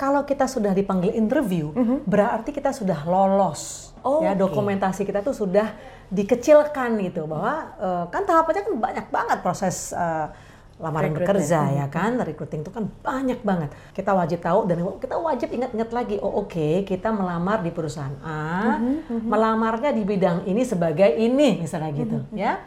kalau kita sudah dipanggil interview, berarti kita sudah lolos. Oh, ya, oke. dokumentasi kita tuh sudah dikecilkan gitu bahwa eh, kan tahapannya kan banyak banget proses eh, lamaran bekerja ya kan, recruiting itu kan banyak banget. Kita wajib tahu dan kita wajib ingat-ingat lagi, oh oke kita melamar di perusahaan A, melamarnya di bidang ini sebagai ini misalnya gitu ya.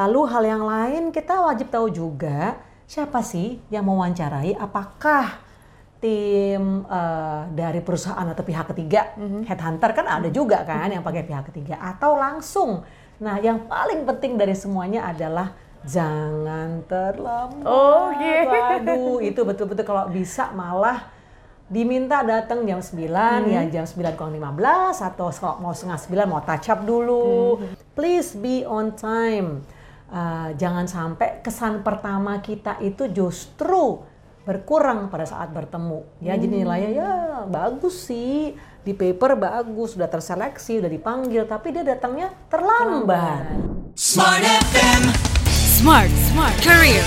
Lalu hal yang lain kita wajib tahu juga siapa sih yang mewawancarai, apakah tim eh, dari perusahaan atau pihak ketiga, headhunter kan ada juga kan yang pakai pihak ketiga atau langsung. Nah, yang paling penting dari semuanya adalah jangan terlambat. Oh, gitu. Waduh, itu betul-betul kalau bisa malah diminta datang jam 9 ya jam 9 kurang 15 atau kalau mau setengah 9 mau touch up dulu. Please be on time. Uh, jangan sampai kesan pertama kita itu justru berkurang pada saat bertemu. Ya jadi nilainya ya bagus sih. Di paper bagus, sudah terseleksi, sudah dipanggil, tapi dia datangnya terlambat. Smart FM. Smart, smart career.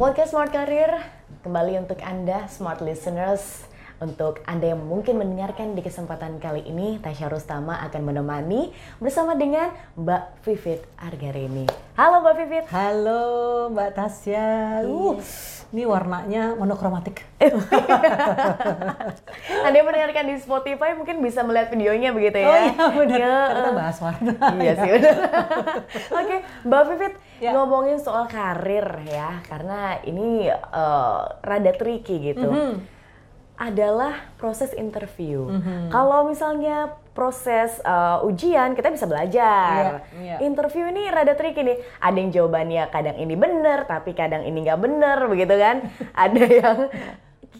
Podcast Smart Career kembali untuk Anda smart listeners. Untuk Anda yang mungkin mendengarkan di kesempatan kali ini, Tasya Rustama akan menemani bersama dengan Mbak Vivit Argarini. Halo Mbak Vivit. Halo Mbak Tasya. Uh, ini warnanya monokromatik. Anda yang mendengarkan di Spotify mungkin bisa melihat videonya begitu ya. Oh iya benar. Ya, Ternyata bahas warna. Iya sih benar. Oke, Mbak Vivit Ya. ngomongin soal karir ya, karena ini eh, rada tricky gitu. Mhm. Adalah proses interview. Kalau misalnya proses eh, ujian kita bisa belajar. Iya, iya. Interview ini rada tricky nih. Ada yang jawabannya kadang ini bener, tapi kadang ini nggak bener, begitu kan? Ada yang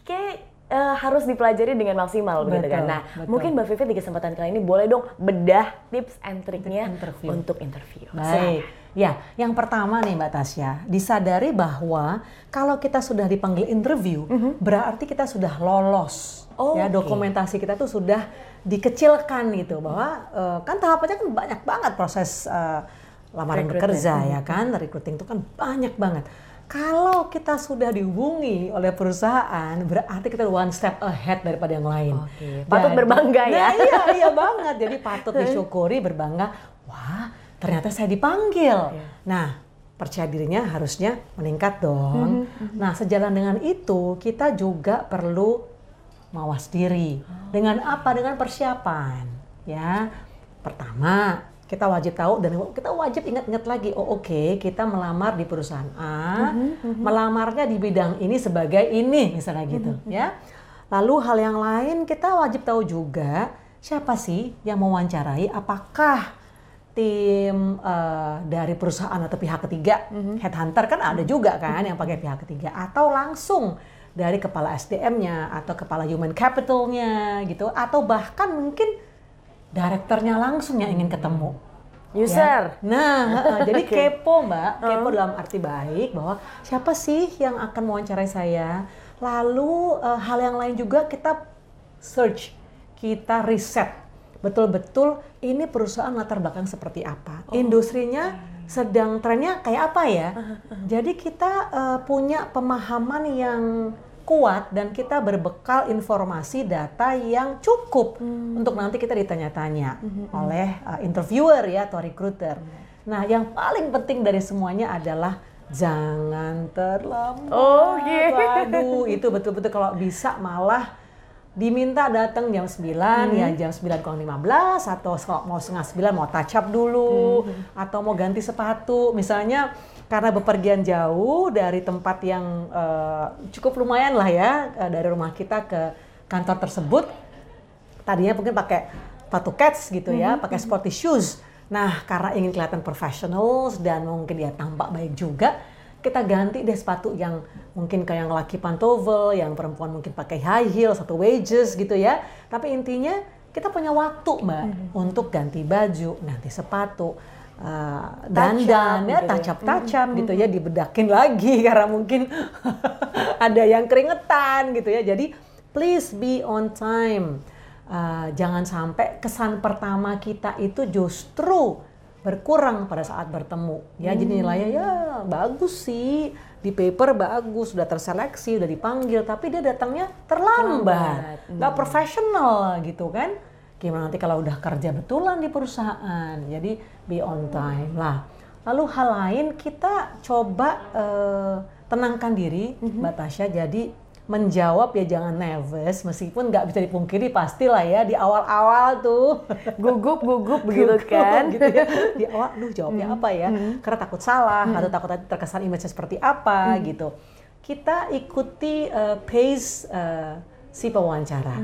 kayak eh, harus dipelajari dengan maksimal begitu kan. Betul, Nah, betul. mungkin Mbak Vivit di kesempatan kali ini boleh dong bedah tips and triknya untuk interview. Baik. Ya, yang pertama nih Mbak Tasya, disadari bahwa kalau kita sudah dipanggil interview, berarti kita sudah lolos. Oh, ya, oke. dokumentasi kita tuh sudah dikecilkan gitu bahwa eh, kan tahapannya kan banyak banget proses eh, lamaran bekerja ya kan, recruiting itu kan banyak banget. Kalau kita sudah dihubungi oleh perusahaan, berarti kita one step ahead daripada yang lain. Oke, patut berbangga ya. Nah, iya, iya banget. Jadi patut disyukuri, berbangga. Wah, ternyata saya dipanggil. Iya. Nah, percaya dirinya harusnya meningkat dong. Mhm, Nah, sejalan dengan itu, kita juga perlu mawas diri. Oh. Dengan apa? Dengan persiapan. Ya, pertama kita wajib tahu dan kita wajib ingat-ingat lagi. Oh, oke, kita melamar di perusahaan A, Mhm, melamarnya di bidang ini sebagai ini, misalnya gitu, Mhm, ya. Lalu hal yang lain kita wajib tahu juga siapa sih yang mewawancarai, apakah tim eh, dari perusahaan atau pihak ketiga, headhunter kan ada juga kan yang pakai pihak ketiga, atau langsung dari kepala SDM-nya atau kepala human capital-nya gitu, atau bahkan mungkin direkturnya langsung yang ingin ketemu. User. Ya. Nah, jadi Oke. kepo mbak, kepo dalam arti baik bahwa siapa sih yang akan mewawancarai saya. Lalu eh, hal yang lain juga kita search, kita riset betul-betul ini perusahaan latar belakang seperti apa, industrinya sedang trennya kayak apa ya. Jadi kita eh, punya pemahaman yang kuat dan kita berbekal informasi data yang cukup untuk nanti kita ditanya-tanya oleh uh, interviewer ya atau recruiter. Nah, yang paling penting dari semuanya adalah jangan terlambat. Oh, gitu. Waduh, itu betul-betul kalau bisa malah diminta datang jam 9 ya jam 9 kurang 15 atau kalau mau setengah 9 mau touch up dulu atau mau ganti sepatu. Misalnya karena bepergian jauh dari tempat yang eh, cukup lumayan lah ya eh, dari rumah kita ke kantor tersebut tadinya mungkin pakai sepatu cats gitu ya, pakai sporty shoes. Nah, karena ingin kelihatan professional dan mungkin dia tampak baik juga, kita ganti deh sepatu yang mungkin kayak yang laki pantofel, yang perempuan mungkin pakai high heels atau wedges gitu ya. Tapi intinya kita punya waktu mbak untuk ganti baju, ganti sepatu, uh, dandan ya, gitu ya. up touch up gitu ya, dibedakin lagi karena mungkin ada yang keringetan gitu ya. Jadi please be on time. Uh, jangan sampai kesan pertama kita itu justru berkurang pada saat bertemu. Ya, jadi nilainya ya bagus sih. di paper bagus, sudah terseleksi, sudah dipanggil, tapi dia datangnya terlambat, nggak profesional gitu kan? Gimana nanti kalau udah kerja betulan di perusahaan, jadi be on time lah. Lalu hal lain kita coba eh, tenangkan diri, Mbak Tasya. Jadi menjawab ya jangan nervous, meskipun nggak bisa dipungkiri pastilah ya di awal-awal tuh Gugup, gugup begitu gugup kan. gitu ya. Di awal, duh jawabnya apa ya? Karena takut salah atau takut terkesan image seperti apa gitu. Kita ikuti eh, pace eh, si pewawancara.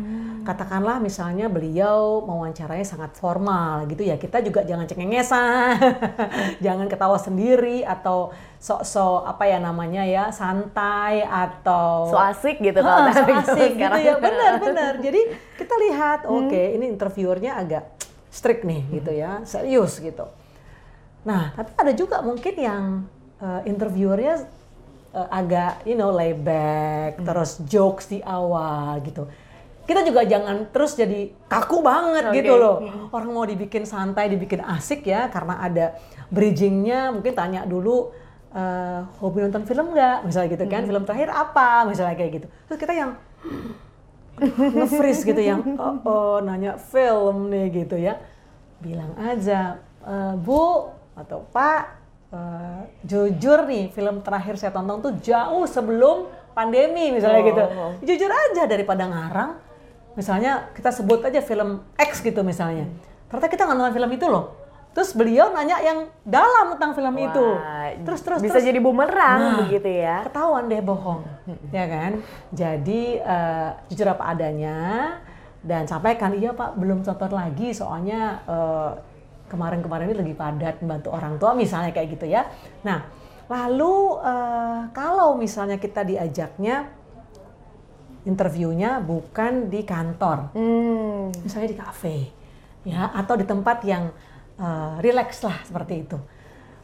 Katakanlah misalnya beliau mewawancaranya sangat formal gitu ya. Kita juga jangan cengengesan, jangan ketawa sendiri atau sok-sok apa ya namanya ya santai atau So asik gitu kalau so gitu asik gitu ya. benar benar. Jadi kita lihat oke ini interviewernya agak strict nih gitu ya serius gitu. Nah tapi ada juga mungkin yang eh, interviewernya eh, agak you know lay back terus jokes di awal gitu kita juga jangan terus jadi kaku banget Oke. gitu loh. Orang mau dibikin santai dibikin asik ya karena ada bridgingnya mungkin tanya dulu eh, hobi nonton film nggak? Misalnya gitu kan film terakhir apa? Misalnya kayak gitu. Terus kita yang nge-freeze gitu yang oh, oh nanya film nih gitu ya. Bilang aja "Eh, Bu atau Pak eh, jujur nih film terakhir saya tonton tuh jauh sebelum pandemi misalnya gitu. Oh. jujur aja daripada ngarang misalnya kita sebut aja film X gitu misalnya. Ternyata kita nggak nonton film itu loh. Terus beliau nanya yang dalam tentang film itu. Wah, terus terus bisa terus. jadi bumerang Nah, begitu ya. ketahuan deh bohong. Ya kan? Jadi eh, jujur apa adanya dan sampaikan iya pak belum tonton lagi. Soalnya eh, kemarin-kemarin ini lagi padat membantu orang tua misalnya kayak gitu ya. Nah lalu eh, kalau misalnya kita diajaknya interviewnya bukan di kantor. Hmm. misalnya di kafe ya atau di tempat yang uh, relax lah seperti itu.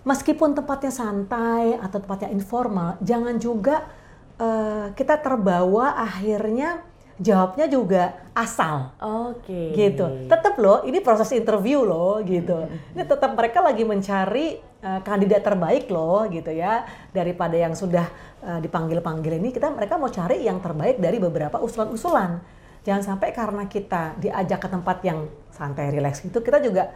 Meskipun tempatnya santai atau tempatnya informal jangan juga uh, kita terbawa akhirnya jawabnya juga asal. Oke. gitu. Tetap loh ini proses interview loh gitu. Ini tetap mereka lagi mencari uh, kandidat terbaik loh gitu ya daripada yang sudah uh, dipanggil-panggil ini kita mereka mau cari yang terbaik dari beberapa usulan-usulan. Jangan sampai karena kita diajak ke tempat yang santai relax gitu kita juga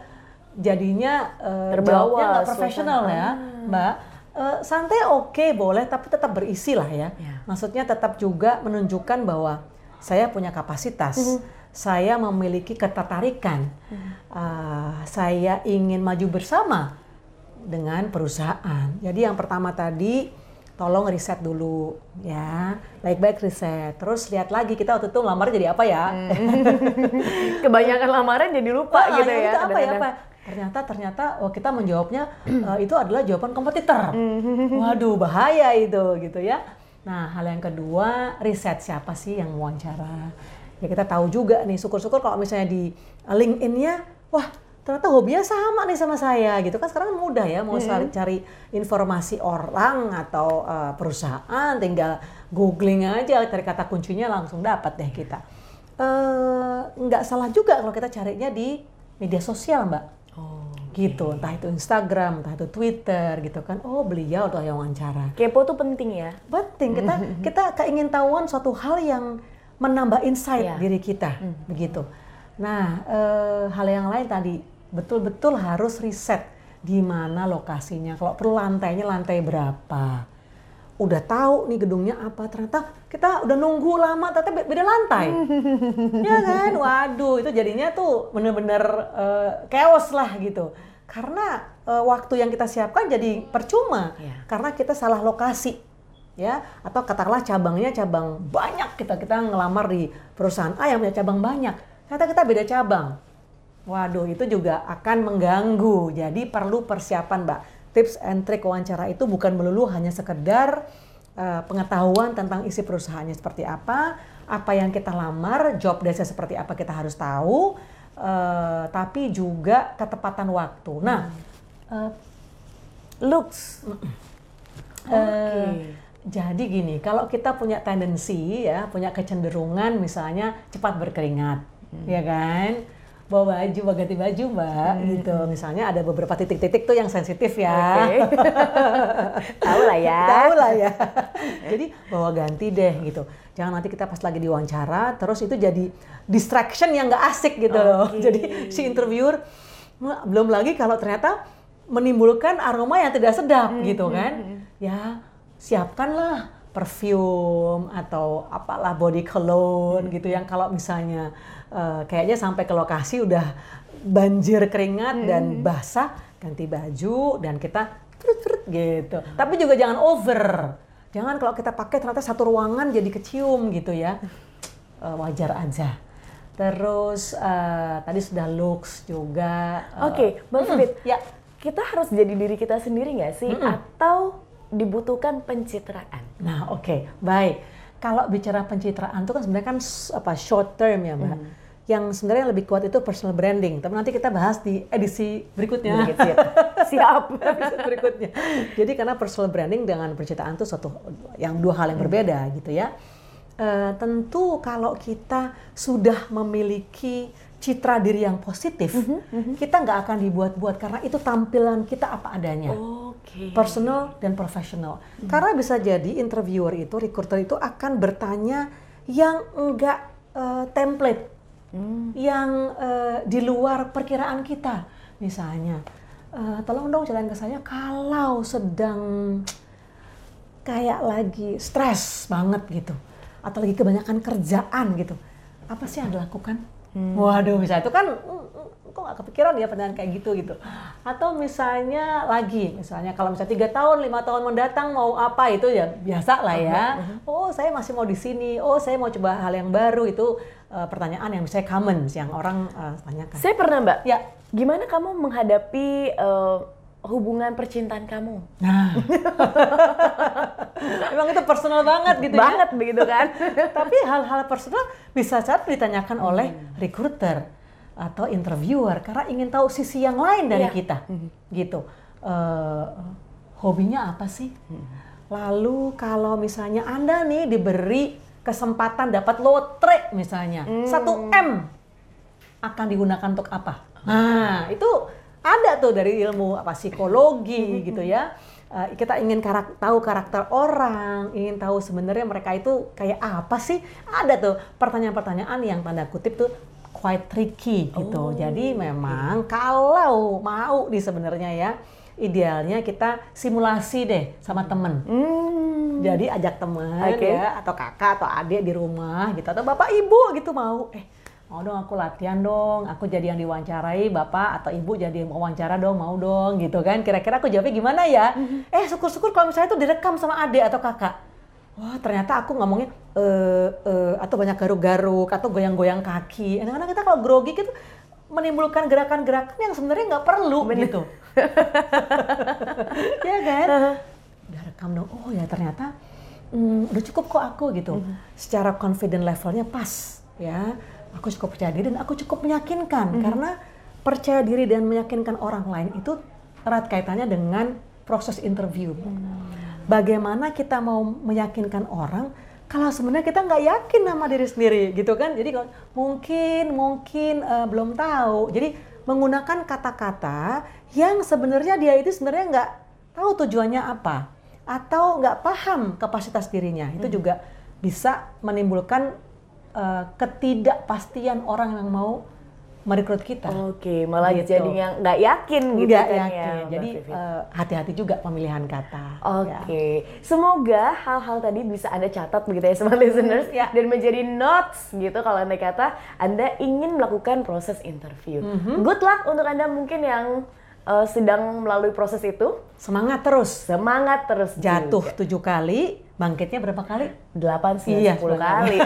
jadinya uh, Terbawa jawabnya nggak profesional ya mbak. Uh, santai oke boleh tapi tetap berisi lah ya. Ya. maksudnya tetap juga menunjukkan bahwa saya punya kapasitas, saya memiliki ketertarikan, Uh, saya ingin maju bersama dengan perusahaan. Jadi yang pertama tadi tolong riset dulu ya, baik-baik riset. Terus lihat lagi kita waktu itu ngelamar jadi apa ya? Kebanyakan lamaran jadi lupa Ah, gitu ya. apa ya apa? Ternyata ternyata oh kita menjawabnya eh, itu adalah jawaban kompetitor. Waduh bahaya itu gitu ya. Nah hal yang kedua riset siapa sih yang wawancara. Ya kita tahu juga nih syukur-syukur kalau misalnya di LinkedIn-nya wah ternyata hobinya sama nih sama saya gitu. Kan sekarang mudah ya mau cari, cari informasi orang atau eh, perusahaan tinggal googling aja cari kata kuncinya langsung dapat deh kita. Eh, nggak salah juga kalau kita carinya di media sosial mbak. Oh. gitu. Entah itu Instagram entah itu Twitter gitu kan. Oh beliau tuh yang wawancara. Kepo tuh penting ya. penting. Kita kita keingin tahuan suatu hal yang menambah insight Iya. diri kita. Begitu. Nah eh, hal yang lain tadi betul-betul harus riset di mana lokasinya. Kalau perlu lantainya lantai berapa? Udah tahu nih gedungnya apa. Ternyata kita udah nunggu lama ternyata be- beda lantai. Ya kan? Waduh itu jadinya tuh bener-bener eh, chaos lah gitu. Karena eh, waktu yang kita siapkan jadi percuma. Iya. karena kita salah lokasi ya. Atau katakanlah cabangnya cabang banyak. Kita kita ngelamar di perusahaan A yang punya cabang banyak. Ternyata kita beda cabang Waduh, itu juga akan mengganggu. Jadi perlu persiapan, Mbak. Tips and trick wawancara itu bukan melulu hanya sekedar eh, pengetahuan tentang isi perusahaannya seperti apa, apa yang kita lamar, job desk seperti apa kita harus tahu, eh, tapi juga ketepatan waktu. Nah, eh, Looks. Eh, jadi gini, kalau kita punya tendensi ya, punya kecenderungan misalnya cepat berkeringat, ya kan? Bawa baju, bawa ganti baju mbak, gitu. Misalnya ada beberapa titik-titik tuh yang sensitif ya. Oke. Tahu lah ya. Tahu lah ya. jadi bawa ganti deh gitu. Jangan nanti kita pas lagi diwawancara, terus itu jadi distraction yang nggak asik gitu loh. Oke. Jadi si interviewer "Wah, belum lagi kalau ternyata menimbulkan aroma yang tidak sedap gitu kan. Ya siapkanlah perfume atau apalah body cologne gitu yang kalau misalnya eh, kayaknya sampai ke lokasi udah banjir keringat dan basah ganti baju dan kita gitu. Tapi juga jangan over. Jangan kalau kita pakai ternyata satu ruangan jadi kecium gitu ya. Eh, wajar aja. Terus eh, tadi sudah looks juga. eh, Oke, Mbak Frit, ya. kita harus jadi diri kita sendiri nggak sih? Atau dibutuhkan pencitraan? Nah, oke, baik. Kalau bicara pencitraan itu kan sebenarnya kan apa short term ya, Mbak. Yang sebenarnya lebih kuat itu personal branding. Tapi nanti kita bahas di edisi berikutnya. Sedikit siap. Siap. berikutnya. Jadi karena personal branding dengan pencitraan itu suatu yang dua hal yang berbeda gitu ya. Eh, tentu kalau kita sudah memiliki citra diri yang positif, kita nggak akan dibuat-buat karena itu tampilan kita apa adanya Oke. personal dan profesional. Karena bisa jadi interviewer itu, recruiter itu akan bertanya yang enggak eh, template, yang eh, di luar perkiraan kita. Misalnya, eh, tolong dong ceritain ke saya kalau sedang kayak lagi stres banget gitu, atau lagi kebanyakan kerjaan gitu, apa sih yang dilakukan? Waduh, misalnya itu kan mm, mm, kok nggak kepikiran ya pertanyaan kayak gitu gitu. Atau misalnya lagi, misalnya kalau misalnya tiga tahun, lima tahun mendatang mau apa itu ya biasa lah ya. Oh saya masih mau di sini, oh saya mau coba hal yang baru itu eh, pertanyaan yang misalnya common yang orang eh, tanyakan. Saya pernah Mbak. Ya. Gimana kamu menghadapi eh, hubungan percintaan kamu? Nah, emang itu personal banget gitu ya. Banget begitu kan? Tapi hal-hal personal bisa saja ditanyakan oleh recruiter atau interviewer karena ingin tahu sisi yang lain dari Iya. kita, gitu. Eh, hobinya apa sih? Lalu kalau misalnya anda nih diberi kesempatan dapat lotre misalnya satu m akan digunakan untuk apa? Nah itu ada tuh dari ilmu apa psikologi gitu ya. Eh, kita ingin karak- tahu karakter orang, ingin tahu sebenarnya mereka itu kayak apa sih? Ada tuh pertanyaan-pertanyaan yang tanda kutip tuh quite tricky gitu. Jadi memang kalau mau di sebenarnya ya idealnya kita simulasi deh sama temen. Hmm. Jadi ajak temen Oke. ya atau kakak atau adik di rumah gitu atau bapak ibu gitu mau eh mau dong aku latihan dong aku jadi yang diwawancarai bapak atau ibu jadi yang wawancara dong mau dong gitu kan. Kira-kira aku jawabnya gimana ya? Eh syukur-syukur kalau misalnya itu direkam sama adik atau kakak. Wah ternyata aku ngomongnya eh eh atau banyak garuk-garuk atau goyang-goyang kaki. Kadang-kadang kita kalau grogi gitu menimbulkan gerakan-gerakan yang sebenarnya nggak perlu gitu. Ya kan? Udah rekam dong. Oh ya ternyata hmm, udah cukup kok aku gitu. Secara confident levelnya pas ya aku cukup percaya diri dan aku cukup meyakinkan. Karena percaya diri dan meyakinkan orang lain itu erat kaitannya dengan proses interview. Bagaimana kita mau meyakinkan orang kalau sebenarnya kita nggak yakin sama diri sendiri gitu kan? Jadi mungkin mungkin eh, belum tahu. Jadi menggunakan kata-kata yang sebenarnya dia itu sebenarnya nggak tahu tujuannya apa atau nggak paham kapasitas dirinya. Itu juga bisa menimbulkan eh, ketidakpastian orang yang mau merekrut kita. Oke, malah Gitu. jadi yang nggak yakin gitu Nggak kan yakin. ya. Jadi eh, hati-hati juga pemilihan kata. Oke, Ya. semoga hal-hal tadi bisa Anda catat begitu ya smart listeners Ya. dan menjadi notes gitu kalau Anda kata Anda ingin melakukan proses interview. Mhm. Good luck untuk Anda mungkin yang uh, sedang melalui proses itu. Semangat terus. Semangat terus Jatuh juga. tujuh kali, bangkitnya berapa kali? 8 sih Iya, 10 semangat. kali.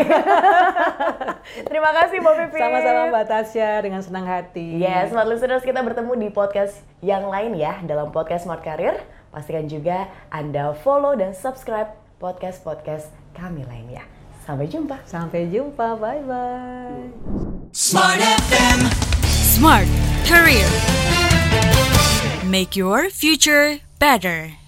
Terima kasih Mbak Pipit. Sama-sama Mbak Tasya dengan senang hati. Yes, smart listeners kita bertemu di podcast yang lain ya dalam podcast Smart Career. Pastikan juga Anda follow dan subscribe podcast-podcast kami lainnya. Sampai jumpa. Sampai jumpa, bye-bye. Smart FM. Smart Career. Make your future better.